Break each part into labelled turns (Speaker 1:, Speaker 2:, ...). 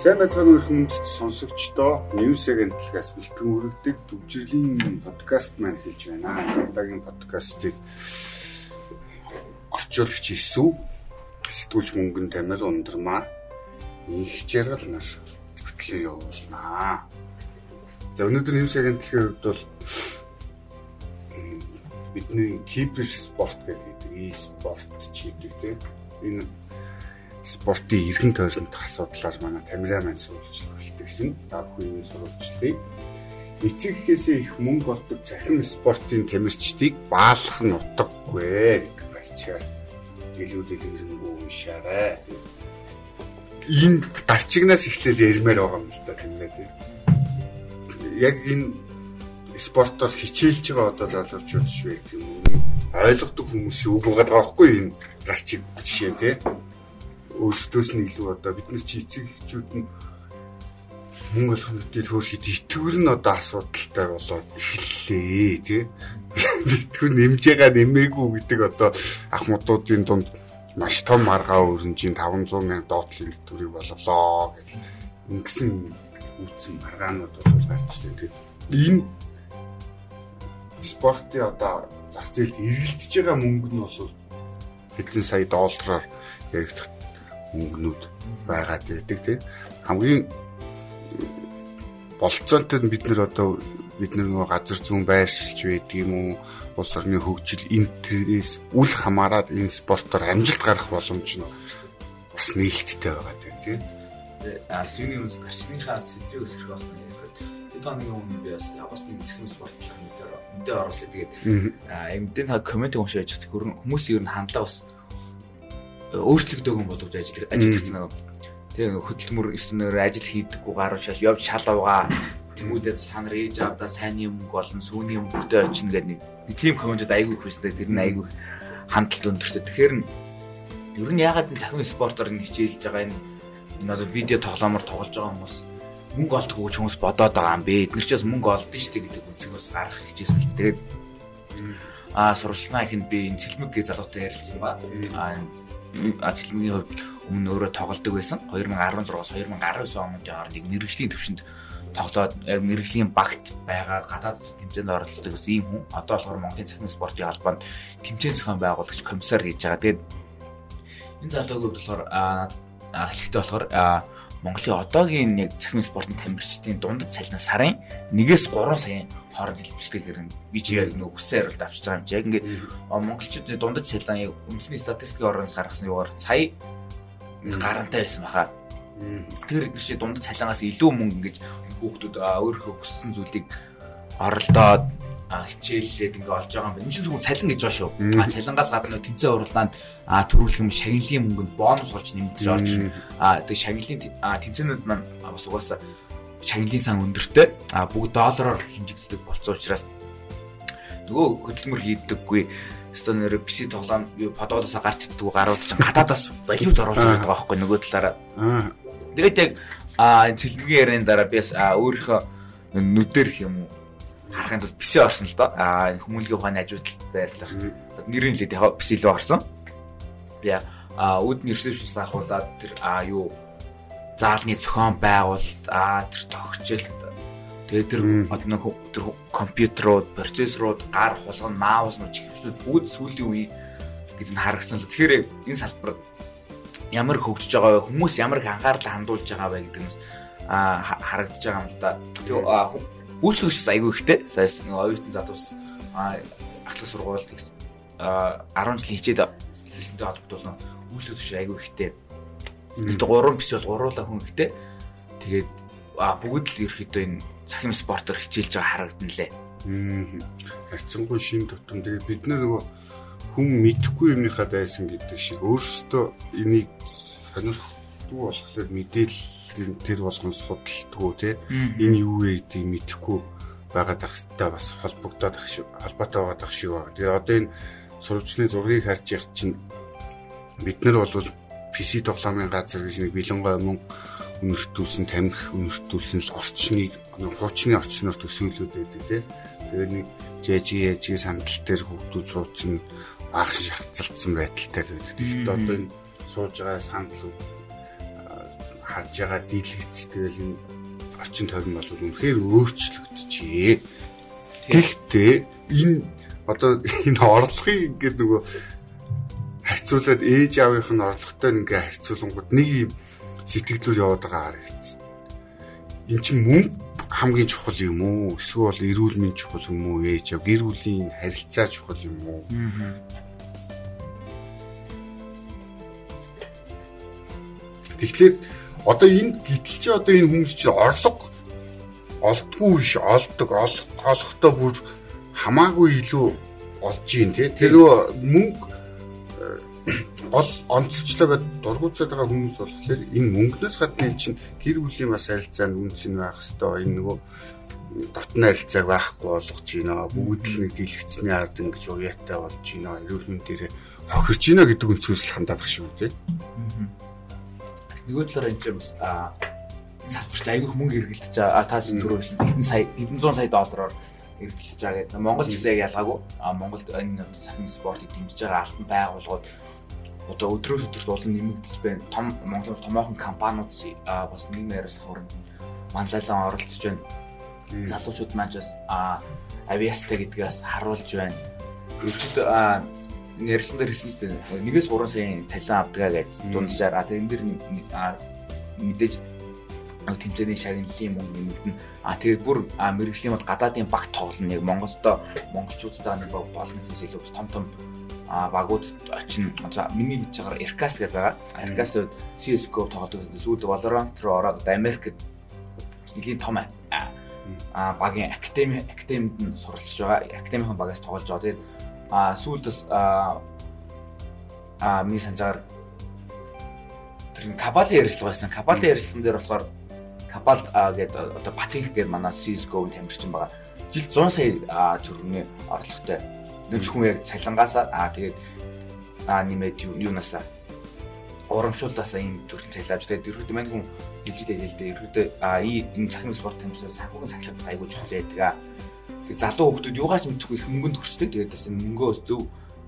Speaker 1: Сайн мэцгийн өрхөнд сонсогчдоо News Agent-аас бэлтгэн өргөдөг төвжирлийн подкаст маань хэлж байна. Одоогийн подкастыг орчуулагч Исүү сэтгүүлч мөнгөн тамир ундрмаа их жаргал нар хөтлөө явуулнаа. За өнөөдөр News Agent-ийн хувьд бол бидний кибер спорт гэдэг e-спорт чийдэг тийм энэ спортын эргэн тойрнох асуудлаар манай камераман сурвалжлага бэлтгэсэн. Бүхэн сурвалжлагыг эцэг эхээсээ их мөнгө болдог захин спортын тамирчдыг баалах нь утгагүй гэдэг гарчаар дэлгүүдэл хэрэггүй уншаарай. Энэ гарчигнаас эхлээл ярмаар байгаа юм л да тэмээ тийм. Яг энэ спортоор хичээлж байгаа одоо залуучууд шүү гэх юм ойлгодог хүмүүсийн үг байгаа байхгүй энэ гарчиг жишээ тийм өөрсдөөс нь илүү одоо биднес чи эцэг эхчүүд нь мөнгө олох нүдээр хөөрхөд итгэвэр нь одоо асуудалтай болоод эхэллээ тий. Итгэвэр нэмж байгаа нэмээгүй гэдэг одоо ахмадуудын дунд маш том маргаа өрнжийн 500 мянга доотлын итгэврийг болголоо гэж ингэсэн үүсэн маргаанууд бол гарчтай тий. Энэ спортын одоо зах зээлд эргэлдэж байгаа мөнгө нь бол хэдэн сая доллараар яригдах мөнгнүүд байгаад байдаг тийм хамгийн болцоотой бид нар одоо бид нар нөгөө газар зүүн байршилж байдаг юм уу улс орны хөгжил интерес үл хамааран энэ спортоор амжилт гарах боломж нь бас нээлттэй байгаа тийм
Speaker 2: а юуны үс гашныхаа сэдвийг болсон юм яриад энэ тооны өмнө би бас бас нэг зэхмэс спортлог мэдээ мэдээ оруулаад тэгээд а мэдээ та коммент уншиж яж хүмүүс ер нь хандлаа бас өөрчлөгдөг юм боловч ажил ажиллагдсан нэг. Тэгээ хөдөлмөр өстөнөр ажил хийдэггүй гаруу шал явж шал авгаа тэмүүлээд та нар ээж авдаа сайн юм болон сүүний юм бүгдээ очино гэдэг нэг тийм комментод айгүй их байсан. Тэр нь айгүй хандлт өндөртэй. Тэгэхээр ер нь ягаад энэ захын спортоор нь хичээлж байгаа энэ энэ одоо видео тоглоомор тоглож байгаа хүмүүс мөнгө олдгоо гэж хүмүүс бодоод байгаа юм бэ. Эдгээр ч бас мөнгө олдсон шүү дээ гэдэг үнцэг бас гарах гэжсэн л тэгээд а сурчлаа ихэнд би энэ цэлмэг гээ залуутай ярилцсан ба. А цэлмгийн хувьд өмнө өөрөө тоглодог байсан. 2016-аас 2019 онд хоорондыг мэрэгжлийн төвшөнд тоглоод э, мэрэгжлийн багт байгаа гадаад тэмцээнд оролцдог гэсэн ийм хүн. Одоо болохоор Монголын цахим спортын холбоонд тэмцээн зохион байгуулагч комиссар хийж байгаа. Тэгээд энэ хувьд болохоор хэлэхдээ болохоор Монголын одоогийн яг цахим спортын тамирчдын дундад цалин сарын 1-ээс 3 сая хооронд хэлбэрчдэг хэрэг би чи яг нөгөө хүссэн хариулт авчиж байгаа юм чи яг ингээд монголчуудын дундад цалин яг үндэсний статистикийн орноос гаргасан юугаар сая гарантай байсан баха. Тэр эдгээр чи дундад цалингаас илүү мөнгө ингэж хүүхдүүд өөрийнхөө хүссэн зүйлийг оролдоод хичээллээд ингээ олж байгаа юм байна. Энэ чинь зөвхөн цалин гэж байгаа шүү. А цалингаас гадна тэнцээ уралдаанд төрүүлэх юм шагналын мөнгөнд бонус олж нэмэгдэж орж. А тэг шагналын тэнцэнүүд маань бас угаасаа шагналын сан өндөртэй а бүгд доллараар хэмжигддэг болсон учраас нөгөө хөдөлмөр хийдэггүй өстө нэр PC тоглоом подоодоос гарч чаддгүй гарууд чинь гадаадаас валют оруулж байгаа байхгүй нөгөө талаараа. Тэгээд яг а цэлмгийн ярины дараа би өөрийнхөө нүдээр юм уу харахын тулд PC орсон л доо. А хүмүүнлэгийн ухааны ажилтнад байрлах нэрийн лээд яг PC лөө орсон. Би а үүдний ресепшнс ахуулаад тэр а юу заалны зохион байгуулалт аа тэр тогтчил тэгээ тэр одоо тэр компьютерууд процессорууд гар хулган маус нуу чиглэлүүд бүгд сүүлийн үе гэж нь харагдсан л тэгэхээр энэ салбар ямар хөгжиж байгаа вэ? Хүмүүс ямар их анхаарал хандуулж байгаа вэ гэдэг нь харагдаж байгаа юм л да. Тэгээ үйлчлэгч айгүй ихтэй. Саяс нэг оюутан залуус ахлах сургуульд 10 жил хичээд хийсэнтэй холбогдуулсан үйлчлэгч айгүй ихтэй Бид 3 биш бол гуруула хүн ихтэй. Тэгээд а бүгд л ерөөхдөө энэ цахим спортоор хичээлж байгаа харагдан лээ.
Speaker 1: Харьцангуй шин тутам тэгээд бид нөгөө хүн мэдхгүй юмныхаа дайсан гэдэг шиг өөрсдөө энийг сонирхдаг болохоор мэдээлэл тэр болгон судалдаггүй те энэ юу вэ гэдгийг мэдхгүй байгаа тахтай бас холбогдоод ах шиг холбоотой байгаа ах шиг байна. Тэгээд одоо энэ сурвалжны зургийг харж яхад чинь бид нар бол PC тоглоомын газар гэж нэг бэлэнгой мөн өнөртүүлсэн тамхи өнөртүүлсэн л орчныг хуучны орчноор төсөөлөд байдаг тийм. Тэгээд нэг жэжи ээжи сандал дээр хүүхдүүд суудсан анх шахацалцсан байдалтай байдаг. Тэгэхдээ одоо энэ сууж байгаа сандал харж байгаа дийлгэц тэгэл энэ орчин тойрон бол үнэхээр өөрчлөгдөжээ. Гэхдээ энэ одоо энэ орлогыг ингээд нөгөө харьцуулаад ээж аавынх нь орлоготой ингээ харьцуулангууд нэг юм сэтгэлдүүд яваад байгаа харагдсан. Энд чинь мөнгө хамгийн чухал юм уу? Эсвэл эрүүл мэнд чухал юм уу? Ээж аав гэр бүлийн харилцаа чухал юм уу? Тэгэхээр одоо энэ гítэл чи одоо энэ хүмүүс чи орлого олдгүй биш олдог олохдоо бүр хамаагүй илүү олж ийн тий тэр мөнгө гол онцлчлоо гэд дургуутсаад байгаа хүмүүс болохоор энэ мөнгнөөс гадна чинь гэр бүлийн бас харилцаанд үнц нь байх хэвээр энэ нөгөө дотны харилцааг байхгүй болгож байна. Бүгд л нэг дийлэгцний ард ингэж уяатай болж байна. Эрүүл мэндээр хохирч байна гэдэг өнцгөөс л хандаад багш шүү дээ.
Speaker 2: Нөгөө талаар энэ бас салбарч айгүйх мөнгө эргэлдэж байгаа. Та түрүү хэлсэн хэдэн сая хэдэн зуун сая доллараар эргэлдэж байгаа гэдэг. Монгол яг ялгаагүй. Монголд энэ сахин спортыг дэмжиж байгаа алтан байгууллагууд одоо өдрөөс өдөрт улам нэмэгдэж байна. Том Монголын томоохон компаниуд бас нийгмийн ярилцлага хүрээнд манлайлан оролцож байна. Залуучууд маань бас авиастай гэдгээс харуулж байна. Ерөнхийдөө ярьсан дээр хэлсэн л дээ. Нэгээс 3 саяын цалин авдгаа гэж дунджаар. А тэрэн дээр мэдээж тэмцээний шагналын мөнгө нэмэгдэн. А тэгээд бүр мэрэгжлийн бод гадаадын багт тоглоно. Яг Монголдо монголчуудтай нэг болно гэхээс илүү том том багууд очин за миний мэдж байгаагаар Ercas гэдэг байгаа. Ercas дээр CS:GO тоглодог. Сүүлд Valorant руу ороод Америкт нэлийн том а багийн академи академид нь суралцж байгаа. Академийн багаас тоглож байгаа. Тэгээд а сүүлдээс а а миний санджаар тэр кабали ярилцлага байсан. Кабали ярилцлаган дээр болохоор кабал гэдэг одоо Батинх гэдэг манай CS:GO-ийн тамирчин байгаа. Жил 100 сая төгрөгийн орлоготой зөвхөн яг цалингаасаа аа тэгээд аа нэмээд юунасаа урамшууллаасаа ийм төрөл цалин авч тэгээд ерөөдөө мань хүн хэлжтэй хэлдэг ерөөдөө аа энэ цахим спорт тамирчид санхүүгийн сахилгад айгүй чухал байдаг. Тэгээд залуу хүмүүс юугаач мэдхгүй их мөнгөнд хүрчдэг. Тэгээд бас мөнгөө зөв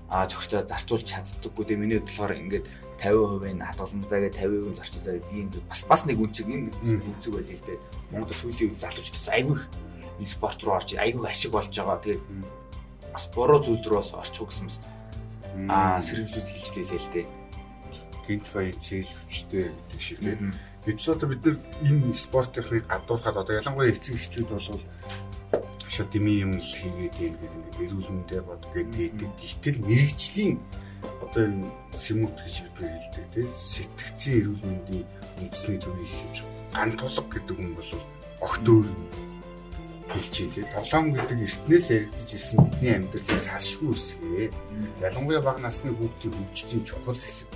Speaker 2: аа зөрчтэй зарцуулж чаддаггүй. Тэгээд миний бодлохоор ингээд 50% нь хадгаламжтайгээ 50% зарцуулаад ийм бас бас нэг үнцэг энэ үнцэг байл л дээ. Монгол сүүлийн үед залуучдаас айгүй их спорт руу орж айгүй ашиг болж байгаа. Тэгээд бас буруу зүйл рүү бас орчих гэсэн мэс аа сэрэмжлүүд хэлчихлээ л дээ.
Speaker 1: Гинт баяр цээж хүчтэй гэдэг шиг тийм. Бид одоо бид нар энэ спортынхыг гадуурхаад одоо ялангуяа эцэг эхчүүд бол шат дими юм л хийгээд юм гэдэг ингээд эрүүл мэндэ бод гэдэг. Гэтэл мэрэгжлийн одоо энэ сэмүүд гэж бид хэлдэг тийм. Сэтгцийн эрүүл мэндийн үндэсний төвийг хийж ган тулг гэдэг юм бол огт өөр юм хэлчихээ тий. Тоглоом гэдэг эртнээс яригдж ирсэн бидний амьдралыг салшгүй үсгээ. Ялангуяа бага насны хүүхдийн хөгжлийн чухал хэсэг.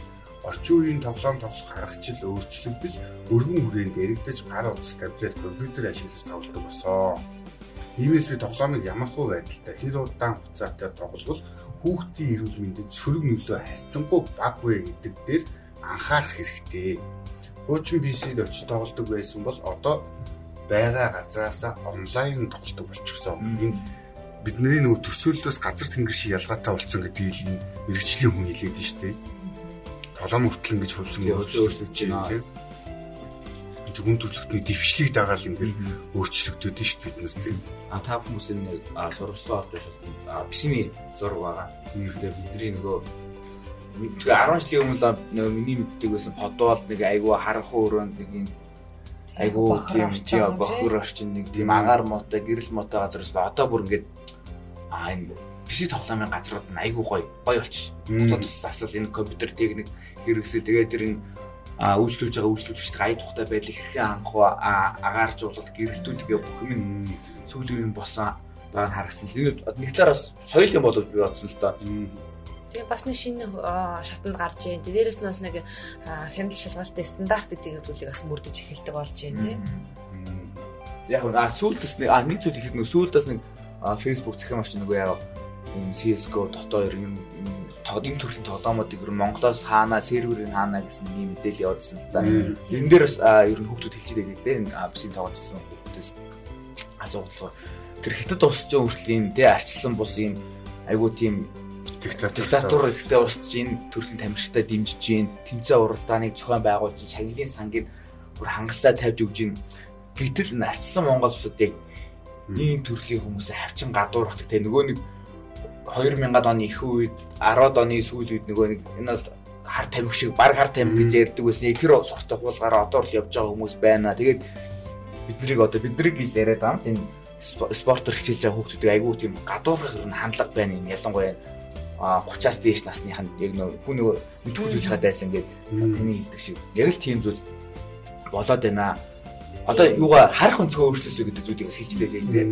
Speaker 1: Орчин үеийн тоглоом тоглох аргачлал өөрчлөгдөж, өргөн хүрээнд яригдж гар утас таблет, компьютер ашиглаж тоглодог болсон. Иймээс би тоглоомыг ямар хуу байдалтай хэр удаан хугацаатай тоглол хүүхдийн эрүүл мэндэд сөрөг нөлөө харьцангуй баг вэ гэдэг дээр анхаарах хэрэгтэй. Хуучин PC-д очиж тоглодог байсан бол одоо байгаа газараасаа онлайн тоглолтог болчихсон. Энэ бидний нөгөө төсөөллөөс газар тэнгэр шиг ялгаатай болсон гэдгийг энэ мэрэгчлийн хүн хэлээд нь шүү дээ. Толом хүртэл ингэж хөвсөн өөрчлөгдөж байна тийм. Хүн төрлөختний дэвшлийг дагаал ингээл өөрчлөгдөд нь шүү дээ бид нар тийм.
Speaker 2: А та хүмүүс энэ сургалтаа орж ирсэн писми зураг байгаа. Тэгээд бидний нөгөө 10 жилийн өмнө миний мэддэг байсан подвал нэг айгүй харанхуй өрөөнд нэг юм айгуу тийм чи бохор орчин нэг тийм агаар муутай гэрэл муутай газараас одоо бүр ингээд аа энэ PC тоглоомын газрууд нь айгуу гоё гоё болчих. Дотоод бас асал энэ компьютер техник хэрэгсэл тэгээд тэр энэ а үйлчлүүлж байгаа үйлчлүүлэгчд ая тухтай байдлыг хэрхэн хангах вэ агааржуулалт гэрэлтүүд гэх бүх юм сүүлийн юм босон байгаа харагдсан. Энэ нэг талаар бас соёл юм болов би бодсон л доо.
Speaker 3: Тэгээ бас нэг шинэ шатанд гарч ийн. Дээрээс нь бас нэг хямдл шалгалтын стандарт гэдэг зүйлийг бас мөрдөж эхэлдэг болж байна тийм.
Speaker 2: Яг а сүүлдээс нэг а нэг зүйл хэлэх нэг сүүлдээс нэг Facebook захин орчин нэг яа энэ CS:GO дотоо ер нь энэ төрлийн тоглоомуудыг ер нь Монголоос хаана серверийн хаана гэсэн нэг юм мэдээлэл явуулсан л да. Энэ дээр бас ер нь хүүхдүүд хэлж байгаа гэдэг энэ апсын тоглож ирсэн хүүхдээс асуух болохоор тэр хятад улс ч өөрчлөлт юм тий арчилсан бус юм айгуу тийм диктатур ихтэй устж энэ төрлийн тамирчтай дэмжиж гин тэмцээн уралдааныг зохион байгуулж шагналын сангийг бүр хангалттай тавьж өгж ийн гэтэл навчсан монгол улсуудыг ийм төрлийн хүмүүсээ хавчин гадуурхдаг те нөгөө нэг 2000-ад оны их үед 10-ад оны сүүл үед нөгөө нэг энэ бол хар тамхи шиг баг хар тамхи гэж ярьдаг байсан. Тэр суртах хуулгаараа одоо л явж байгаа хүмүүс байна. Тэгээд биднийг одоо биднийг гэж яриад байгаа юм. Энэ спортоор хичээлж байгаа хүүхдүүдийг айгүй тийм гадуурхах юм хандлага байна юм. Ялангуяа 30-аас дээш насных нь яг нөө хүн нөгөө мэдхүүжүүлж хаад байсан гэдэг таны хэлдэг шиг. Яг л тийм зүйл болоод байна. Одоо юугаа харах өнцгөө өөрчлөөсөө гэдэг зүйлийг хэлж лээ л дээ.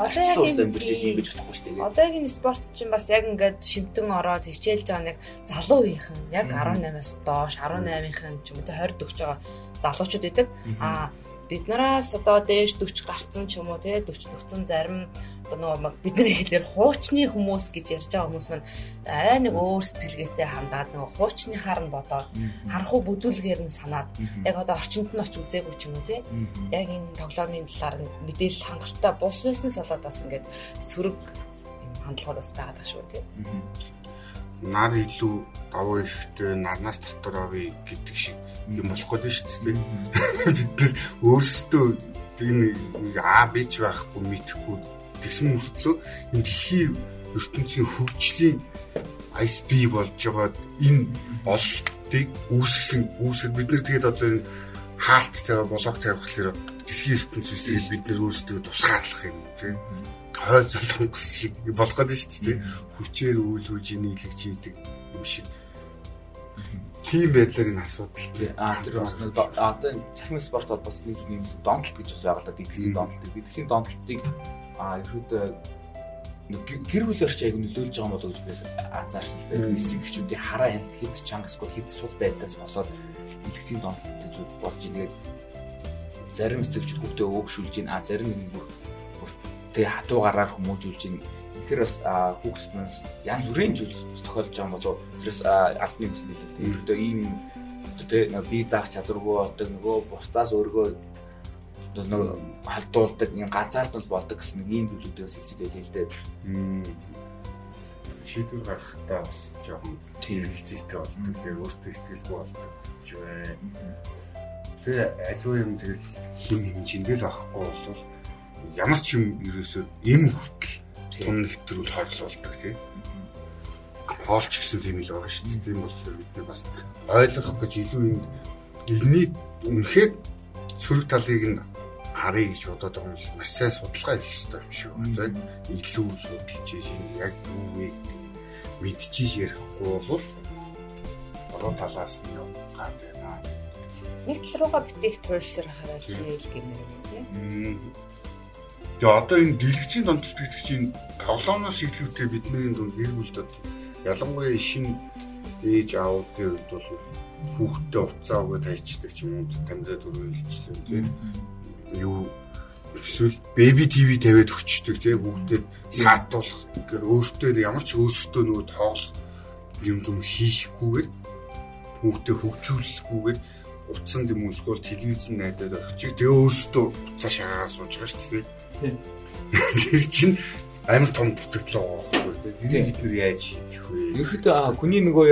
Speaker 2: Одоо яг амьдэрч ийм гэж болохгүй шүү дээ.
Speaker 3: Одоогийн спорт чинь бас яг ингээд шимтэн ороод хичээлж байгаа нэг залуу үеийнхэн яг 18-аас доош 18-ийн ч юм уу 20 дөгч байгаа залуучууд байдаг. Аа бид нараас одоо дээш 40 гарцсан ч юм уу те 40 төгцөн зарим одоо нөгөө бидний хэлээр хуучны хүмүүс гэж ярьж байгаа хүмүүс маань арай нэг өөр сэтгэлгээтэй хандаад нөгөө хуучныхаар нь бодоод харахгүй бүдүүлгээр нь санаад яг одоо орчинд нь очиж үзээгүй ч юм уу те яг энэ тоглоомын талаар мэдээлэл хангалттай бус байснаас болоод бас ингээд сөрөг хандлагууд бас байгаа шүү те
Speaker 1: нар илүү давуу эрэхтэй нарнаас дотор авъя гэдэг шиг юм болох гэдэг шүү дээ. Бид нар өөрсдөө энэ аа бич байхгүй мэдхгүй тэгсэн мөртлөө энэ дэлхийн ертөнцийн хөгжлийн ISP болж байгаа энэ олтыг үүсгэсэн үүсгэд бид нар тэгээд одоо энэ хаалттай болоог тавих хэрэг дэлхийн ертөнцөөс тэгээд бид нар өөрсдөө тусгаарлах юм тийм хой залангус шиг болох гэдэг шүү дээ хүчээр үйл үжи нийлэгч хийдэг юм шиг тийм байдлаар энэ асуудал тий.
Speaker 2: Аа тэр бас одоо цахим спорт бол бас нэг юм донтолт гэж бас байгалаа дэлгэцийн донтолт. Дэлгэцийн донтолтыг аа ерөөдөө гэр бүл орч аяг нөлөөлж байгаа болов гэж би анзаарсан. Л. Месси гихчүүдийн хараа хэд чангасгүй хэд сул байдлаас болоод дэлгэцийн донтолт зүйл болж игээд зарим эцэгчд хүүхдээ өөгшүүлж ийн аа зарим бүр тэгээ хатуу гараар хүмүүжүүлж ийн Тэгэхээр бас хүүхднээс янз бүрийн зүйл тохиолдож байгаа болов тэрээс албаны бизнес нэлээд ерөөдөө ийм одоо би даах чадваргүй болдог нөгөө бусдаас өөргөө нөгөө халдуулдаг юм ганцаардвал болдог гэсэн нэг ийм зүйлүүдээс хэлж байлээ л дээ.
Speaker 1: Шийдвэр гаргахтаа бас жоохон хэрэгэлцээтэй болдог. Тэгээ өөртөө ихтгэлгүй болдог. Тэгээ аливаа юм тэгэл хим хэмжиндээ л авахгүй бол ямар ч юм ерөөсөө эм хүртэл тун нэвтрүүл хорлуулдаг тийм хоолч гэсэн тийм л байгаа шүү дээ. Тийм болохоор бид бас ойлгох гэж илүү энд илний үнэхээр сөрөг талыг нь харъя гэж бодоод байгаа юм л маш сайн судалгаа хийх хэрэгтэй юм шиг байна. Илүү судалж чинь яг юу вэ мэдчихэж ярихгүй бол орон талаас нь гар байна.
Speaker 3: Нэг тал руугаа битгий туйлшир хараач ийл гэмээр юм тийм.
Speaker 1: Тэгээ одоо энэ дэлгэцийн донтолт гэдэг чинь тоглоомноос ихэвчлэн бидний дунд гэр бүлдэд ялангуяа шинэ ээж аавуудын хувьд бол хүүхдтэй уцаа өгөө тайчдаг ч юм уу тамираа дөрөв илчлээ тийм юу эсвэл беби тв тавиад өчтдөг тийм хүүхдэд саатуулах өөртөө ямар ч өөрсдөө нөгөө тоглох юм зүм хийхгүйгээр хүүхдэд хөгжүүлэхгүйгээр утсан юм эсвэл телевизэн найдаад очих тэгээ өөрсдөө уцаа шагаа сууж байгаа шүү дээ Тэр чинь амар том дутагдлаа байхгүй тийм. Бид нэр яаж хийх вэ?
Speaker 2: Ерөөдөө хүний нөгөө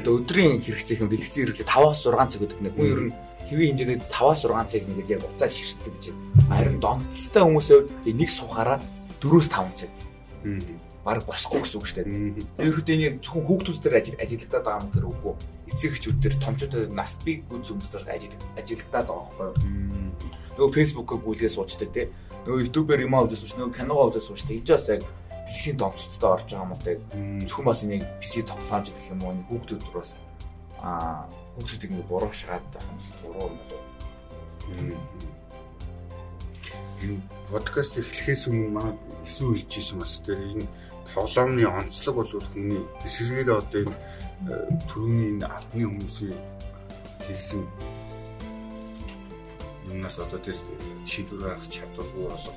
Speaker 2: одоо өдрийн хэрэгцээх юм дэлгэцэн хэрэглээ 5-аас 6 цаг гэдэг нэг. Хүн ер нь хэвийн хэмжээний 5-аас 6 цаг ингээд яг уцаа ширтдэг гэж. Харин донтолтой хүмүүсээ нэг сухаараа 4-5 цаг. Бараг босхгүй гэсэн үг шүү дээ. Ерөөдөө энэ зөвхөн хүүхдүүд дээр ажиллагдаад байгаа юм тэр үгүй. Эцэг эхчүүд дээр томчууд нас би гүн зүмдэл ажиллагдаад байгаа байхгүй. Нөгөө фэйсбүүкээ гүйлгээ суучдаг тийм нөгөө ютубер юм аа үзэж сууч нөгөө киногоо үзэж сууч тэгж бас яг дэлхийн томцолттой орж байгаа юм л да. Зөвхөн бас энийг PC тоглоомж гэх юм уу хүүхдүүд рүү бас аа хүүхдүүд ингэ буруу шахаад юм буруу юм болов.
Speaker 1: Энэ подкаст эхлэхээс өмнө манай эсүү хэлжсэн бас тэр энэ тоглоомны онцлог бол хүний эсрэгээр одоо энэ төрөний энэ албаны хүмүүсийн хэлсэн юмнаас одоо тэр шийдвэр гаргах чадваргүй болов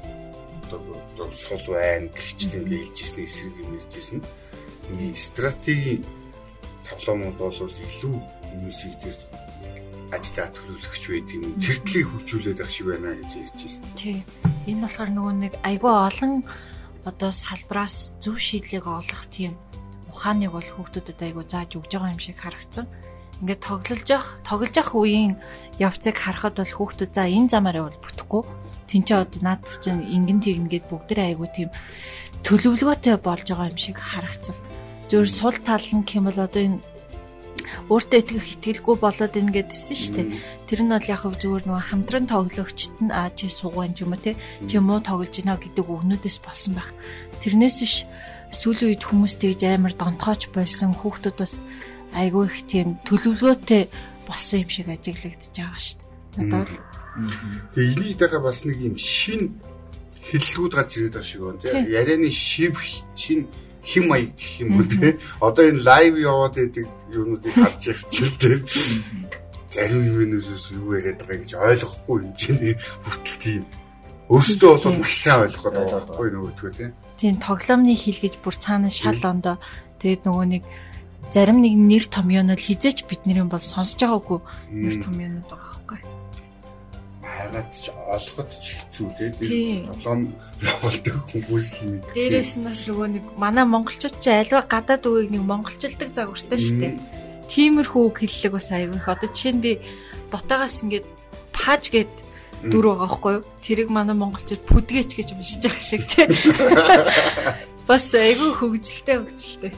Speaker 1: одоо сул байна гихчл ингээ хэлжсэн эсрэг юм хэлжсэн. Ингээ стратегийн тоглоомууд бол илүү хүмүүсийг тэр ажлаа төлөвлөгч байдаг юм. Тэр тлийг хөгжүүлээд ах шиг байна гэж ярьжсэн.
Speaker 4: Тий. Энэ болохоор нөгөө нэг айгүй олон одоо салбраас зөв шийдлийг олох тийм ухааныг бол хүүхдүүдэд айгүй зааж өгж байгаа юм шиг харагдсан. ингээд тоглож явах тоглож явах үеийн явцыг харахад бол хүүхдүүд за энэ замаар явал бүтэхгүй. Тинчээ одоо наад чинь ингэн тэгнгээд бүгдээ айгу тийм төлөвлөгөөтэй болж байгаа юм шиг харагдсан. Зөвөр сул тал нь бол одоо энэ өөртөө итгэх итгэлгүй болоод ин гэдсэн шүү дээ. Тэр нь бол яг хав зүгээр нөгөө хамтран тоглогчт нь аа чи сугван ч юм уу те чи муу тоглож гинэ гэдэг үгнүүдээс болсон байх. Тэрнээс биш сүүлийн үед хүмүүс тэгж амар донтгооч болсон хүүхдүүд бас айгүй их тийм төлөвлөгөөтэй болсон юм шиг ажиглагдчихж байгаа шүү дээ. Надад бол
Speaker 1: Тэгээ энийг дагаа бас нэг юм шин хэллгүүд гарч ирээд байгаа шиг байна. Ярианы шив шин хим маяг гэх юм уу те. Одоо энэ лайв яваад байдаг юмнуудыг харж их чинь те. Зарим юмнуудаас юу яриад байгаа гэж ойлгохгүй юм чинь хүртэл тийм. Өөртөө бол маш сайн ойлгох гэдэг байхгүй нөгөөдгөө те.
Speaker 4: Тийм тоглоомны хил гэж бүр цаана шал ондоо тэгээд нөгөө нэг зарим нэг нэр том юмнууд хизээч бидний бол сонсож байгаагүй нэр том юмнууд байгаа байхгүй
Speaker 1: хагаад ч олоход ч хэцүү тий. Тоглоом явуулдаг хүмүүс л
Speaker 4: мэд. Дээрээс нь бас нөгөө нэг манай монголчууд ч альва гадаад үеийг нэг монголчилдаг загвартай шүү дээ. Тиймэрхүү үг хэллэг бас аягүй их. Одоо жишээ нь би дотоогоос ингээд паж гэд дүр байгаа байхгүй юу? Тэрийг манай монголчууд пүдгээч гэж уншиж байгаа шиг тий. Бас аягүй хөвгөлтэй хөвгөлтэй.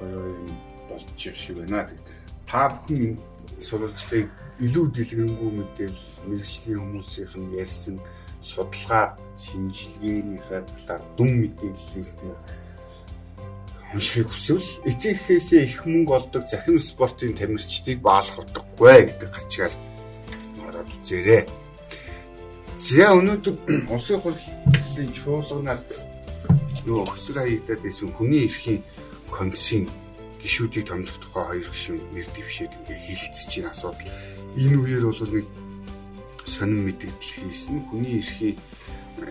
Speaker 1: Гоё юм болчих шиг байна. Та бүхэн сурвалжлыг илүү дэлгэрэнгүй мэдээлэл мэрэгчлийн хүмүүсийнх нь ярьсан судалгаа шинжилгээнийхээ талаар дүн мэдээллийг уншихыг хүсвэл эцэгхээсээ их мөнгө олдог захим спортын тамирчдыг баалах утгагүй гэдэг гарчгаал хараад үзээрэй. За өнөөдөр улсын хурлын чуулганаар нөгөө хөсөр хаягдаад байсан хүний эрхийн комиссийн гишүүдийг томдох тухай хоёр гишүүн нэр дэвшээд ингээ хилцэж чинь асуудал энэ үеэр бол нэг сонин мэдээлэл хийсэн хүний эрхийн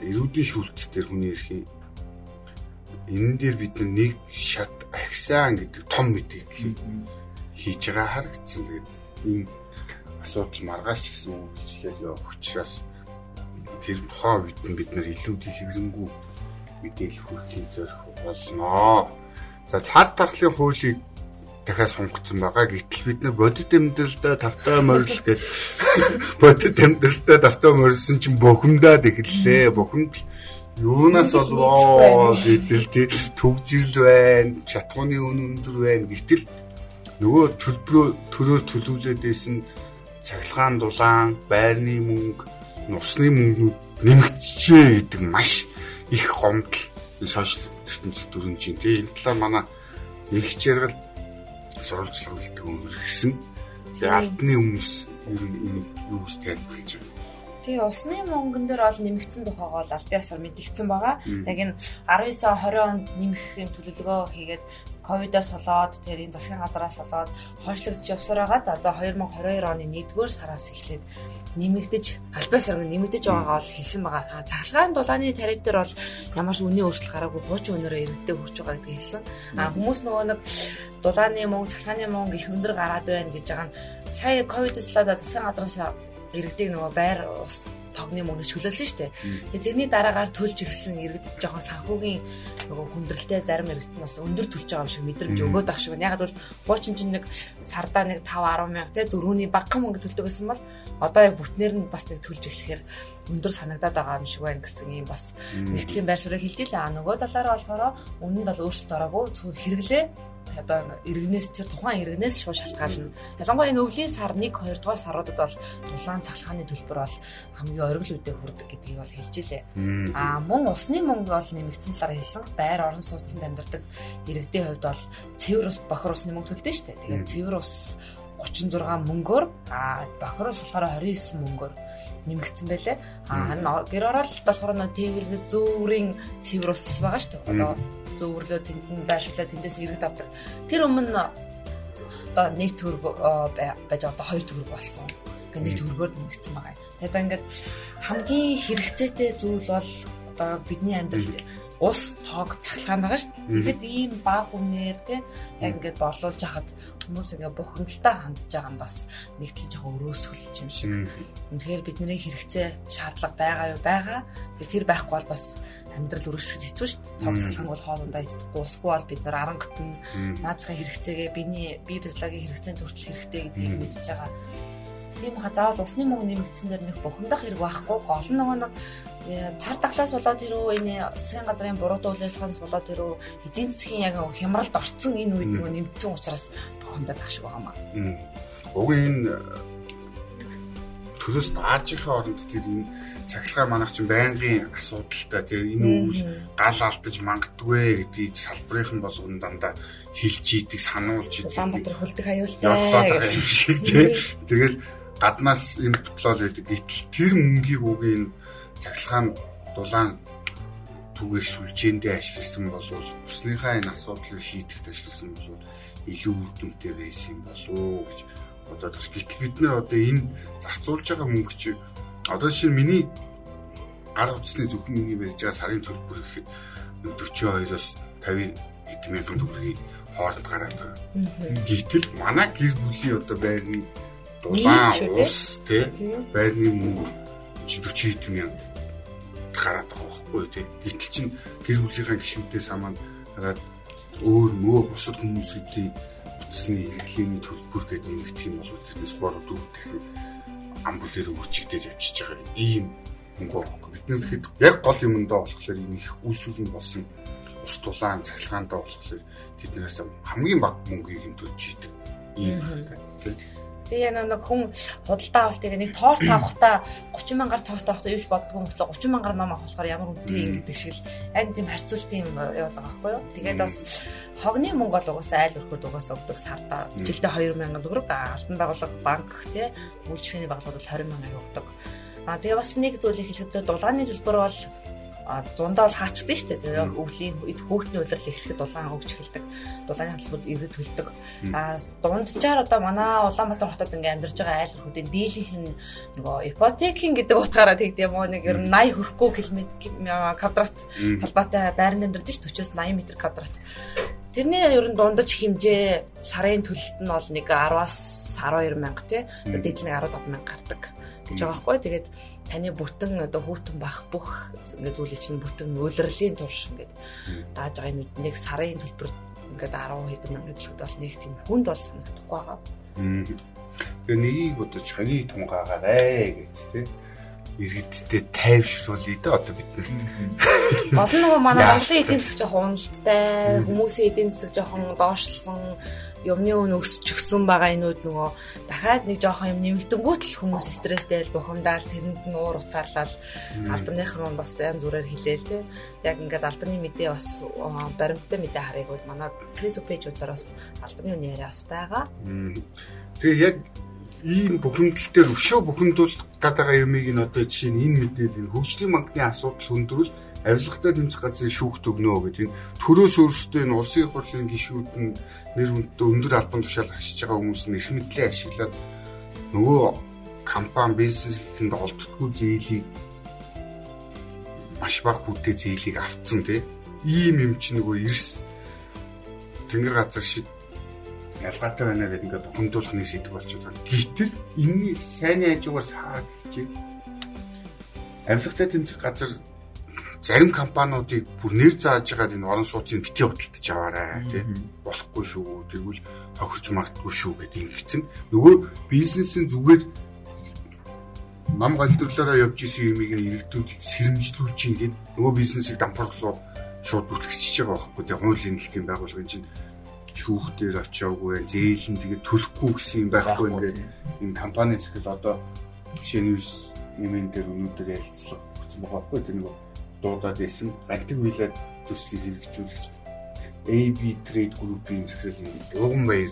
Speaker 1: эрүүдийн шүүлтгээр хүний эрхийн энэ дээр бид нэг шат ахисан гэдэг том мэдээллийг хийж байгаа харагдсан. Тэгээд энэ асуудал маргааш гэсэн үйлчлэл явах учраас тэр тухайн үед нь бид нэр илүү дэлгэрэнгүй мэдээлэл хүргэхийг зорих болно. За цар тахлын хуулийг дахиад сунгацсан байгаа. Гэтэл бид нар бодит амьдралдаа тавтаа морил гэж бодит амьдралдаа тавтаа морилсон чинь бухимдаад эхэллээ. Бухимд юунаас болвоо гэтэл төгжрөл байна, чатгууны үн өндөр байна. Гэтэл нөгөө төлбөрөө төрөөр төлөвлөд байсан цахилгаан дулаан, байрны мөнгө, нусны мөнгнүүд нэмэгдэжээ гэдэг маш их гомдол сошиал ертөнцийн дүрэн чинь тий энэ талаар манай нэг чиргэл сурвалжлага бэлтгэн үргэлжсэн. Тэгээ ардны хүмүүс ер нь энийг юу гэж тайлбарлаж байна.
Speaker 3: Тэгээ усны мөнгөн дээр бол нэмэгдсэн тухайгаа бол аль биесаар мэдэгдсэн байгаа. Яг энэ 19 20 онд нэмэх юм төлөвлөгөө хийгээд ковидоос болоод тэр энэ засгийн газраас болоод хойшлогдож явсаар хагаад одоо 2022 оны 1-р сараас эхлээд нэмэгдэж альбаас орон нэмэгдэж байгаагаа бол хэлсэн байгаа. Цахилгаан дулааны тариф дээр бол ямар ч үнийн өөрчлөлт гараагүй хуучин үнээрээ иргэдэд хүрч байгаа гэдгийг хэлсэн. А хүмүүс нөгөө нэг дулааны мөнгө, цахилгааны мөнгө их өндөр гараад байна гэж байгаа нь сая ковидоос болоод засгийн газраас иргэдийг нөгөө байр ус тогны мөнгөс шөлөөлсөн шүү дээ. Тэгээ тэрний дараагаар төлж ирсэн иргэдэд жоохон санхүүгийн нөгөө хүндрэлтэй зарим иргэд нь бас өндөр төлж байгаа юм шиг мэдрэмж өгөөд ах шиг. Яг бол хуучин чинь нэг сардаа нэг 5 10 мянга те зөрүүний багахан мөнгө төлдөг гэсэн бол одоо яг бүтнээр нь бас нэг төлж эхлэхээр өндөр санагдаад байгаа юм шиг байна гэсэн юм бас нэгтгэхийн байр суурийг хэлж илээ. А нөгөө талаараа болохоор үнэнд бол өөрчлөлт ороогүй зөвхөн хэрэглээ одоо иргэнээс тэр тухайн иргэнээс шууд шалтгаална. Ялангуяа энэ өвлийн сар 1 2 дугаар саруудад бол дулаан цахилгааны төлбөр бол хамгийн оргил үедээ хүрдэг гэдгийг бол хэлж илээ. Аа мөн усны мөнгө бол нэмэгдсэн талаар хэлсэн. Байр орон сууцнд амьдардаг иргэдийн хувьд бол цэвэр ус бохор усны мөнгө төлдөг шүү дээ. Тэгээд цэвэр ус 36 мөнгөөр аа бохор ус болохоор 29 мөнгөөр нэмэгдсэн байлээ. Аа гэр оролт болохоор нөө тээвэрлэг зүүрийн цэвэр ус байгаа шүү дээ. Одоо зөөрлөө тэнд нь байршуулаад тэндээс иргэд авдаг. Тэр өмнө одоо нэг төгрөг байж одоо хоёр төгрөг болсон. Ингээ нэг төгрөгөөр нэмэгдсэн байгаа. Тэгээд ингээд хамгийн хэрэгцээтэй зүйл бол одоо бидний амьдралд ус тоог цахилгаан байгаа шүү дээ. Тэгэхэд ийм баг өмнөр те яг ингээд борлуулж хахад хүмүүс ингээ бухимдалтай хандж байгаа нь бас нэг тийм жоохон өрөөсгөл юм шиг. Үнэхээр бидний хэрэгцээ шаардлага байгаа юу байгаа. Тэр байхгүй бол бас амьдрал өргөжлөхөд хэцүү шүү дээ. Тоог цахилгаан бол хоолундаа идэхгүй усгүй бол бид нар арангат нь наацхан хэрэгцээгээ биений бие бязлагийн хэрэгцээнд хүртэл хэрэгтэй гэдгийг мэдж байгаа тийм ха заавал усны мөнгө нэмэгдсэн дэр нэг бухимдах хэрэг байхгүй гол нь нөгөө нэг э, цар тахлаас болоод тэр үү энэ засгийн газрын үйл ажиллагаанаас болоод тэр үү эдийн засгийн яг хямралд орцсон энэ үед нөгөө нэмэгдсэн учраас бухимдаад ах шиг байгаа маа.
Speaker 1: Уг энэ э, төлөөс даажийнхаа оронд тэр энэ цахилгаан манайх чинь байнгын асуудалтай тэр энэ үйл гал алдаж мангадгүй гэдгийг салбарын болгон дандаа хэлж идэг сануулж идэг.
Speaker 3: Улаанбаатар хөлдөх аюултай
Speaker 1: юм шиг тий. Тэгэл гаднаас юм ботлол байдаг. Гэтэл тэр мөнгийг үгийн цахилгаан дулаан түгээх сүлжээндээ ашигласан болвол усныхаа энэ асуудлыг шийдэхэд ашигласан болвол илүү үр дүнтэй байсан юм болов гэж. Бодоод бас гэтэл бид нэр одоо энэ зарцуулж байгаа мөнгө чи одоо жишээ миний гар утасны зөвхөн миний барьж байгаа сарын төлбөр гэхэд 42-оос 50 хэдэн мянган төгрөгийг хооронд гараад байгаа. Гэтэл манай гэр бүлийн одоо байрны дулаан ус тий? байрны мөнгө 40 хэдэн мянга гараад байгаа байхгүй тий. Гэтэл чин гэр бүлийнхаа гишүүдээс хамаад хагаад өөр мөө бусад хүмүүсүүдийн утасны хэрэглээний төлбөр гэдэг нэмэгдэх юм бол тэрнээс бороо дүү техник амбулээр өчигдээд явчихж байгаа ийм мөнгө байхгүй. Бид нар тэгэхэд яг гол юмдаа болохоор ийм их нь болсон ус дулаан цахилгаандаа болохоор тэднээс хамгийн бага мөнгийг юм төлж идэг. Ийм тийм
Speaker 3: Тэгээ нэг хүн худалдаа авалтыг нэг торт авахтаа 30 мянгаар торт авахтаа юуж боддгоо мөртлөө 30 мянгаар ном авах болохоор ямар үнэтэй гэдэг шиг л яг тийм харьцуултын юм яваад байгаа байхгүй юу. Тэгээд бас хогны мөнгө бол угаасаа айл өрхөд угаасаа өгдөг сарда жилдээ 2000 төгрөг алтан байгууллага банк тий үйлчлэгээний байгууллагууд бол 20 мянга өгдөг. Аа тэгээ бас нэг зүйлийг хэлэхэд дулгааны төлбөр бол зундаа бол хаачдаг шүү дээ. Тэгээ өвлийн хүүхдийн улирал эхлэхэд дулаан өгч эхэлдэг. Дулааны хаалбууд иргэд төлдөг. А дунджаар одоо манай Улаанбаатар хотод ингээ амьдарч байгаа айл хүүхдийн дийлийнх нь нөгөө ипотекийн гэдэг утгаараа тэгдэм юм нэг ер нь 80 хүрэхгүй километр квадрат талбайтай байранд амьдарч шүү 40-с 80 м квадрат. Тэрний ер нь дундаж хэмжээ сарын төлөлт нь бол нэг 10-аас 12 мянга тий. Одоо дээд нэг 15 мянга гардаг гэж байгаа байхгүй. Тэгээд таны бүтэн одоо хүүтэн бах бүх ингээд зүйлийг чинь бүтэн үйлрэлийн турш ингээд дааж байгаа юм нэг сарын төлбөр ингээд 10 хэдэн мянган төлөхөд бол нэг тийм хүнд бол санагдахгүй байгаа.
Speaker 1: Тэгээ нэгийг бодож ханий тунгаагаарэ гэж тийм иргэдтэй тайвшруулъя да одоо бид нар.
Speaker 3: Нь нөгөө манай Монголын эдийн засаг жоохон уналттай, хүмүүсийн эдийн засаг жоохон доошлсон юмны өн өсч өгсөн байгаа энүүд нөгөө дахиад нэг жоохон юм нэмэгдэнгүүт л хүмүүс стресстэй л бухимдаал тэрэнд нь уур уцаарлал албаных руу бас янз бүрээр хилээл те. Яг ингээд албаны мэдээ бас баримттай мэдээ харыг бол манай фэйсбુક пэйж үзээр бас албаны үн яриа бас байгаа.
Speaker 1: Тэгээ яг ийм бухимдал дээр өшөө бухимдуулах гадаага юмыг нь одоо жишээ нь энэ мэдээлэл хөгжлийн банкны асуудал хөндрөл авилгатай тэмцэх газрын шүүхт өгнө гэдэг энэ төрөөс өөрсдөө энэ улсын хурлын гишүүд нь нэр хүндтэй өндөр албан тушаал хашиж байгаа хүмүүс нь их мэдлээ ашиглаад нөгөө компани бизнес хийхэд олддгүй зээлийг маш бага хүнтэй зээлийг авцсан тий ийм юм чи нөгөө эрс тэнгэр газар шиг ялгаатай байна гэдэг ингээд бухимдуулах нэг сэдв болчиход байна. Гэтэл энэний сайн хажуугаар саа гэж авилгатай тэмцэх газар зарим компаниудыг бүр нэр зааж байгаа энэ орон сууцыг бити хөдөлтөж аваарай тий. Болохгүй шүү тэгвэл тохирч магадгүй шүү гэдэг ингэсэн нөгөө бизнесийн зүгээр нам голдрлоороо явж исэн юмыг иргэдүүд сэрэмжлүүлж ингээд нөгөө бизнесийг дампуурлуу шууд бүтлэгчж байгаа байхгүй тий. Хуулийн нэлтийн байгууллагын чинь шүүх дээр очиагүй зээл нь тэгээд төлөхгүй гэсэн юм байхгүй ингээд энэ компани захил одоо жишээ нь юм дээр өнөөдөр ярилцлага өгсөн байгаа байхгүй тэр нөгөө дуудаад исэн альтик вилад төслийг хэрэгжүүлэгч AB Trade Group-ийн захирал Уган Баяр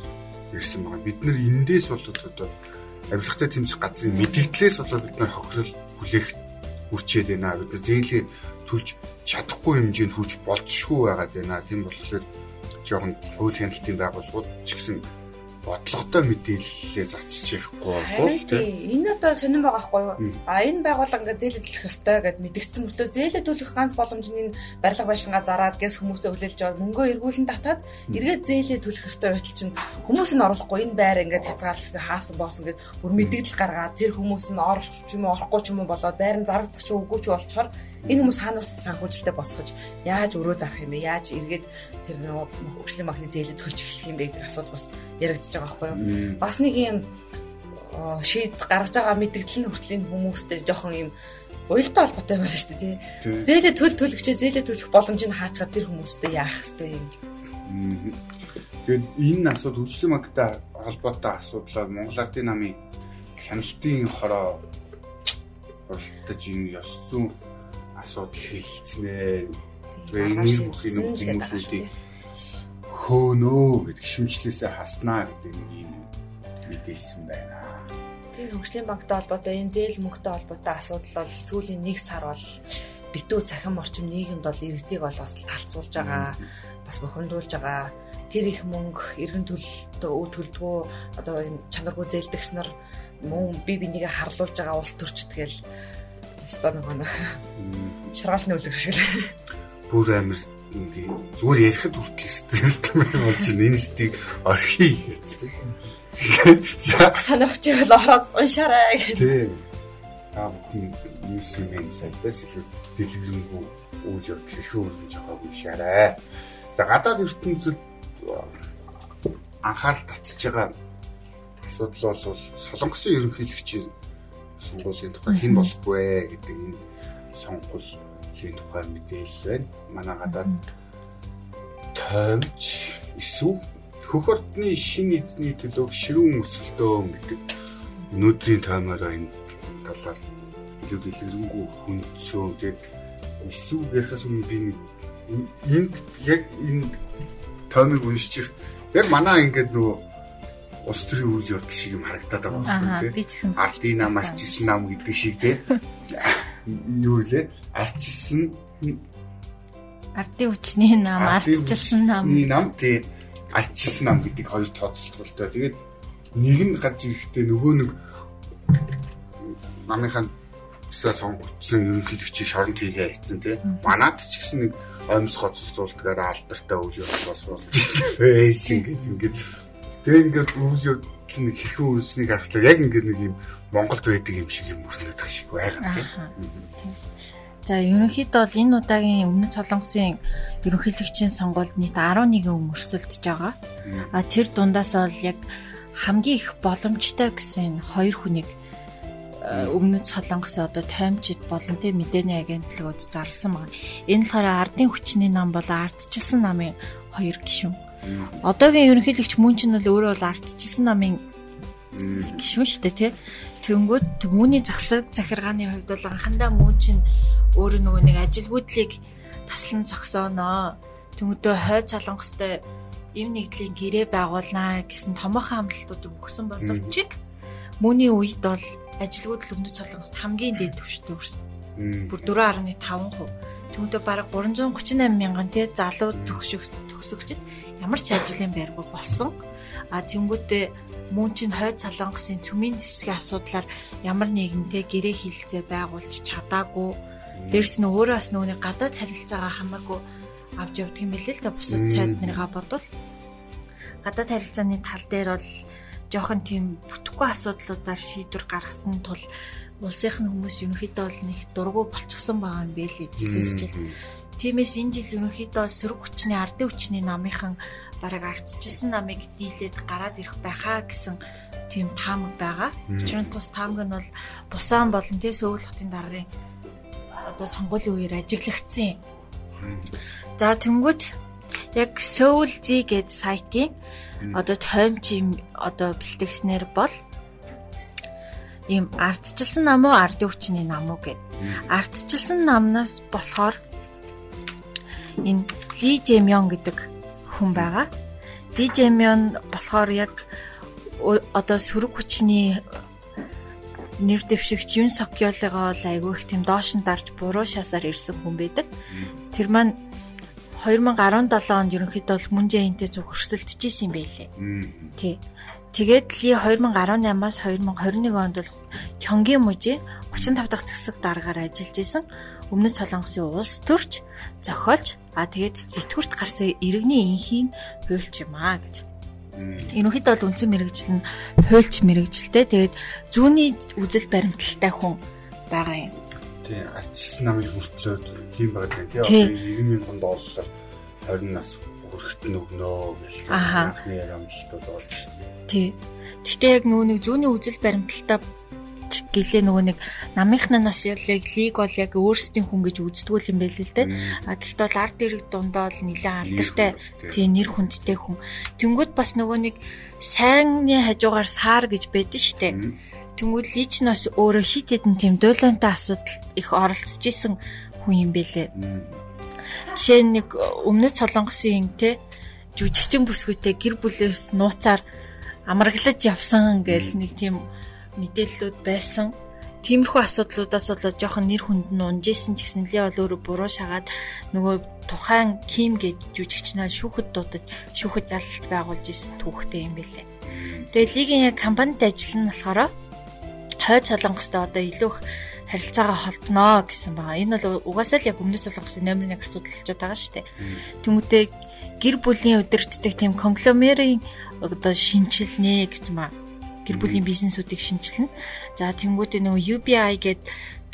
Speaker 1: ирсэн байгаа. Бид нар эндээс бол одоо авилгатай тэмцэх газрын мэдээлэлээс болоод бид нар хохирол хүлээх үрчээд байна. Бид нар зээлээ төлж чадахгүй хэмжээнд хүрч болцшгүй байгаад байна. Тийм болохоор жоохон хууль хяналтын байгууллагууд ч гэсэн бодлоготой мэдээлэлээ зарчиж явахгүй бол
Speaker 3: тийм энэ одоо сонирн байгаа хгүй юу? А энэ байгууллага ингээд зээлээ төлөх ёстой гэд мэдгдсэн мөртлөө зээлээ төлөх ганц боломжны энэ барилга байшингаа зараад гэс хүмүүстэй хүлээлж аваад мөнгөө эргүүлэн татаад эргээд зээлээ төлөх ёстой байтал чинь хүмүүс нь оруулахгүй энэ байр ингээд хязгаарлалсан хаасан боосон гэд бүр мэдээлэл гаргаад тэр хүмүүс нь орох ч юм уу орохгүй ч юм уу болоод байр нь зарагдах ч үгүй ч болчоор энэ хүмүүс хаанаас санхүүжилтээ босгож яаж өрөө дарах юм бэ? Яаж эргээд тэр нөгөө хөгжлийн банкны зээлээ төлж эхлэх юм бэ гэдэг асуудал бас яригдчихэж байгаа байхгүй юу. Бас нэг юм шийд гаргаж байгаа мэдгдэл нь хүртлийн хүмүүстэй жоохон юм уялдаа холбоотой байна шүү дээ тий. Зээлээ төл төлөгчөө зээлээ төлөх боломжийг хаачгаад тэр хүмүүстэй яах хэвтэй юм.
Speaker 1: Тэгээд энэ асуудал хөгжлийн банктай холбоотой асуудлаар Монгол Ардын намын хяналтын хороо уралдаж энэ ёс зүйн асуудал хэлцнэ. Тэгээ энэ бүхий хүмүүсүүдийг хөөнөө гэдэг шимжлээсээ хаснаа гэдэг нэг юм мэдээсэн байна.
Speaker 3: Тийм хөгжлийн банктай холбоотой энэ зээл мөнгөтэй холбоотой асуудал бол сүүлийн 1 сар бол битүү цахим орчим нийгэмд бол иргэдийг бол бас талцуулж байгаа бас бохиндуулж байгаа. Тэр их мөнгө иргэн төлөлтөө төлдгөө одоо чанаргүй зээлдэгч нар мөн би бинийгээ харлуулж байгаа улс төрч тэгэл өстой нэг шаргаалны үлгэр шиг л
Speaker 1: бүр амир ингээ зүгээр ярихад хүртэл стресстэй болж байна. Энэ стиг орхий гэдэг.
Speaker 3: Санагч бол ороод уншаарай гэдэг.
Speaker 1: Тийм. Та бүхэн ньюсмен сайтаас илүү дэлгэрэнгүй үйл явдал их өөрөж жахаг уншаарай. За гадаад ертөнцид анхаарал татж байгаа асуудал бол солонгосын ерөнхийлөгчийн сонгуулийн тухай хэн болох вэ гэдэг энэ сонгуул хийн тухай мэдээлэл байна. Манай гадаад тоймч эсвэл хөх ордны шинэ эзний төлөв ширүүн өсөлтөө гэдэг өнөөдрийн таймаар энэ талаар илүү дэлгэрэнгүй хүндсөө тэгээд эсвэл ярихаас өмнө би энд яг энэ таймыг уншиж яг манай ингээд нөгөө улс төрийн үйл явдал шиг юм харагдаад байгаа
Speaker 4: байхгүй тийм.
Speaker 1: Ардын нам арчилсан нам гэдэг шиг тийм. юу лээ арчилсан.
Speaker 4: Ардын хүчний нам ардчилсан нам.
Speaker 1: нам. Тий арчилсан нам гэдэг хоёр тооцолтолтой. Тэгээд нэг нь гарч ирэхдээ нөгөө нэг намынхаа өсөө сонгогдсон ерөнхийлөгчийг шоронд хийгээ хийцэн тий. Манад ч гэсэн нэг оймс гоцолцуулдгаар алдартай үйл явдал болж байсан гэдэг ингээд. Тэгээ ингээд үйл явдал нэг хэрхэн үрснийг харахлаа яг ингээд нэг юм Монголд байдаг юм шиг юм өрнөдөх шиг байгаа тийм.
Speaker 4: За ерөнхийдөө бол энэ удаагийн өмнөд солонгосын ерөнхийлөгчийн сонгуульд нийт 11 хүн өрсөлдөж байгаа. А тэр дундаас бол яг хамгийн их боломжтой гэсэн хоёр хүнийг өмнөд солонгосын одоо тоймчид болон тэ мэдээний агентлагууд зарласан байна. Энэ болохоор ардын хүчний нам бол ардчилсан намын хоёр гишүүн. Одоогийн ерөнхийлөгч мөн ч нь бол өөрөө бол ардчилсан намын гишүүн шүү дээ тий. Тэнгүүд түүний засаг захиргааны хувьд бол анхандаа мөн чинь өөрөө нөгөө нэг ажилгүйдлийг таслан зогсооноо. Тэнгүүдөө хойд солонгостой эв нэгдлийн гэрээ байгуулнаа гэсэн томоохон амлалтуудыг өгсөн боловч мөний үед бол ажилгүйдэл өмнөд солонгост хамгийн дээд түвштэй өрсөн. Бүр 4.5%. Түүнтэй бараг 338 мянган тий залуу төгсөгчд ямар ч ажлын байргүй болсон. А тэнгүүтээ мөн чинь хойд солонгосын цөмийн зэвсгийн асуудлаар ямар нэгэнтэй гэрээ хилцээ байгуулж чадаагүй. Дээрс нь өөрөө бас нүуний гадаад харилцаагаа хамаагүй авч явдаг юм билээ л да бусад сайд нарыгаа бодвол гадаад харилцааны тал дээр бол жоохон тийм бүтэхгүй асуудлуудаар шийдвэр гаргасан тул улсынхны хүмүүс ерөнхийдөө бол нэг дургу болчихсон байгаа юм бэ л жилээс жил. Тиймээс энэ жил ерөнхийдөө сөрөг хүчний ардын хүчний намынхан бараг ардчилсан намыг дийлээд гараад ирэх байхаа гэсэн тийм таамаг байгаа. Учир нь тус таамаг нь бол бусаан болон тэ сөүл хотын даргын одоо сонгуулийн үеэр ажиглагдсан. За тэнгүүт яг Seoul Z гэж сайтын одоо тоймч юм одоо бэлтгэснээр бол ийм ардчилсан нам уу ардын хүчний нам уу гэд. Ардчилсан намнаас болохоор энэ Ли Жемён гэдэг хүн байгаа. Ли Жэмyon болохоор яг одоо сөрөг хүчний нэр дэвшигч Юн Сокёлыгоо л айгүй их тийм доош нь дарж буруу шасаар ирсэн хүн байдаг. Тэр маань 2017 онд ерөнхийдөө бол мөн жээнтэй зүг өрсөлдөж исэн юм байлээ. Тий. Тэгээд ли 2018-аас 2021 онд бол Кёнгийн мужи 35 дахь засаг дараагаар ажиллаж исэн. Өмнөд Солонгосын улс төрч, зохиолч, а тэгээд сэтгүрт гарсан иргэний инхийн хуульч юм аа гэж. Ерөнхийдөө бол үндсэн мэрэгжил нь хуульч мэрэгжилтэй. Тэгээд зүүнний үзэл баримталтай хүн байгаа юм.
Speaker 1: Тийм, арчилсан намын хүртлөөд тийм байгаа тийм. Одоо 90 мянган доллараар 20 нас хүрэгт нь өгнө гэж анхны ярамлалтууд болж шүү.
Speaker 4: Тий. Гэхдээ яг нэг зүүнний үзэл баримталтай гэлээ нөгөө нэг намынхны нас яг лиг бол яг өөрсдийн хүн гэж үздэггүй юм байл л дээ. А гэхдээ бол ард ирэг дундаа л нэлээд алдартай тий нэр хүндтэй хүн. Тэнгүүд бас нөгөө нэг сайнны хажуугаар саар гэж байдэн штэ. Тэнгүүд лич нь бас өөрөө хит хитэн тийм дуулантай асуудал их оролцож исэн хүн юм бэлээ. Жишээ нь нэг өмнөд солонгосын те жүжигчин бүсгүйтэй гэр бүлээс нууцаар амраглаж явсан гэл нэг тийм мэдээллүүд байсан. Тиймэрхүү асуудлуудаас болоод жоохон нэр хүнд нь унжсэн ч гэсэн лээ бол өөрөө буруу шагаад нөгөө тухайн Ким гэж жүжигчнаа шүүхэд дуудаж шүүхэд залалт байгуулж исэн түүхтэй юм билээ. Тэгээ лигийн яг компанид ажиллана болохоор хойд солонгостой одоо илүү их харилцаагаа холбоно гэсэн байгаа. Энэ бол угаасаа л яг өмнөд солонгосын номер 1 асуудал болчиход байгаа шүү дээ. Тэмүүтээ гэр бүлийн удирддаг тийм конгломерийн одоо шинчилнэ гэсэн ба гэр бүлийн бизнесүүдийг шинчилнэ. За тэнгуүтээ нөгөө UBI гээд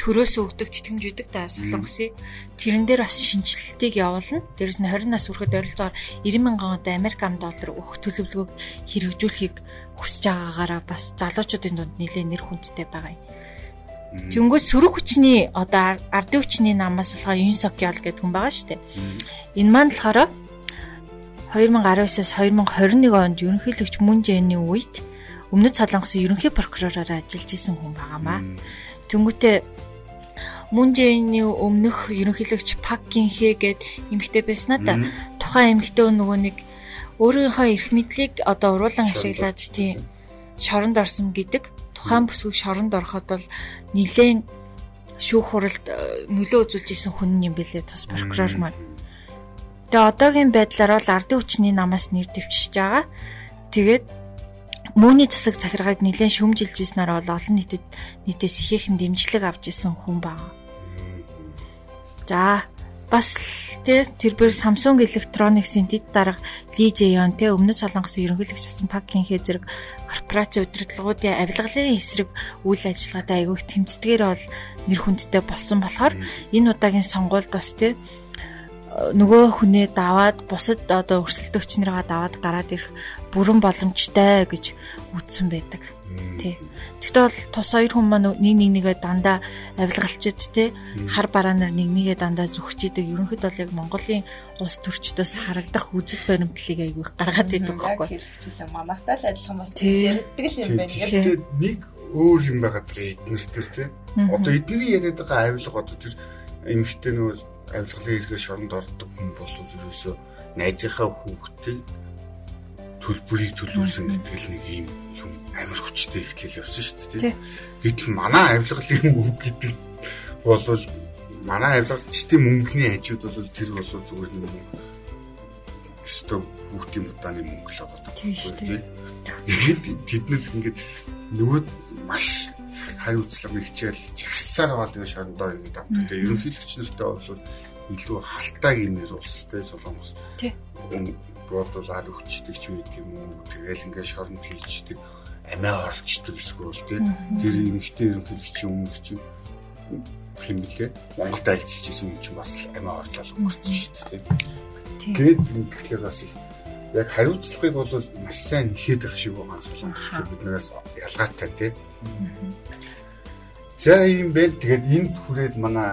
Speaker 4: төрөөс өгдөг тэтгэмж үүдэг та солонгосын тэрэн дээр бас шинжилтийг явуулна. Дээрэс нь 20 нас хүрэхэд ойролцоогоор 90 мянган одоо Америк ам доллар өгөх төлөвлөгөөг хэрэгжүүлэхийг хүсэж байгаагаараа бас залуучуудын дунд нэлээд нэр хүндтэй байгаа юм. Тэнгүүс сөрөг хүчний одоо ардын хүчний намаас болохоор Юнсокял гэдэг хүн байгаа шүү дээ. Энэ маань болохоор 2019-с 2021 онд ерөнхийлөгч Мөн Жэний үед Өмнөд Солонгосын ерөнхий прокуророор ажиллаж исэн хүн байгаамаа. Тэнгүүтээ Мөн Жэний өмнөх ерөнхийлөгч Пак Гинхэ гээд эмэгтэй байснаа да. Тухайн эмэгтэй нөгөө нэг өөрийнхөө эрх мэдлийг одоо уруулан ашиглаад тийм шоронд орсон гэдэг. Тухайн бүсгүй шоронд ороход бол нилээн шүүх хуралд э, нөлөө үзүүлж исэн хүн юм бэлээ тус прокурор маань. Тэгээ одоогийн байдлаар бол ардын хүчний намаас нэр дэвчж байгаа. Тэгээд мөний засаг захиргааг нэлээд шүмжилж ирснээр бол олон нийтэд нийтээс ихээхэн дэмжлэг авч исэн хүн байна. За бас тэ тэрбэр Samsung Electronics-ийн дэд дарга Ли Жэйон тэ өмнөд Солонгосын ерөнхийлөгч Сасан Пак Кинхэ зэрэг корпорац удирдлагуудын авилгалын эсрэг үйл ажиллагаатай айгүйх тэмцдэгээр бол нэр хүндтэй болсон болохоор энэ удаагийн сонгуульд бас тэ нөгөө хүнээ даваад бусад одоо өрсөлдөгч нарыгаа даваад гараад ирэх бүрэн боломжтой гэж үздсэн байдаг. Тий. Тэгтээ бол тус хоёр хүн маань нэг нэг нэгээ дандаа авилгалчид те хар бараа нар нэг нэгээ дандаа зүгч идэг. Ерөнхийд бол яг Монголын улс төрчдөөс харагдах үзэл баримтлалыг айгүй гаргаад идэг байхгүй.
Speaker 3: Хэрэгжүүлээ манайхтай л адилхан бас ярьдаг л юм байна.
Speaker 1: Тэгээд нэг өөр юм байгаа эднэртэр те. Одоо эдний яриад байгаа авилга одоо тэр эмхтэй нөгөө авилгалын хэрэгээр шоронд ордог хүн бол ерөөсөө найзынхаа хүүхдээ төлбөрийг төлүүлсэн гэдэг л нэг юм юм амар хүчтэй ихтэл явсан шүү дээ. Гэтэл манай авилгалын үг гэдэг бол манай авилгалчдын мөнгөний хажууд бол тэр бол зүгээр нэг өстө хүүхдийн удааны мөнгө л байгаа.
Speaker 4: Тийм шүү дээ.
Speaker 1: Тэгээд тэд нар ингээд нөгөө маш хариуцлага хичээл жагсаар бол тэгээ шорондоо ингэ давтдаг. Тэгээ ерөнхийлөгч нартай бол илүү халтааг юмэр улстай солонгос.
Speaker 4: Тий.
Speaker 1: Бодуулаад өчтдөг ч үед юм уу. Тэгээл ингээ шоронд хийчдэг амиа орчдөг эсвэл тий. Тэр эмхтэй ерөнхийлөгч өмнөх чинь хэмбэлээ Монголд ажиллаж исэн юм чинь бас амиа орлол өнгөрсөн шүү дээ. Гээд тэгэхээр бас их яг хариуцлагыг бол маш сайн нэхэд их шиг байгаа солонгос биднээс ялгаатай тий. За ийм байл тэгээд энд хүрээд манай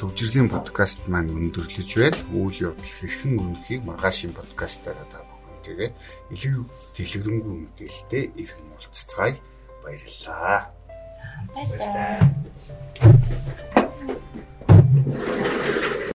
Speaker 1: төвжирлийн подкаст маань өндөрлөж байл. Үйл явдал хэрхэн үнэхийг маргаашийн подкастаараа та бүхэнтэйгээ илүү дэлгэрэнгүй мэдээлэлтэй иргэн уулзцаая. Баярлалаа.
Speaker 3: Баярлалаа.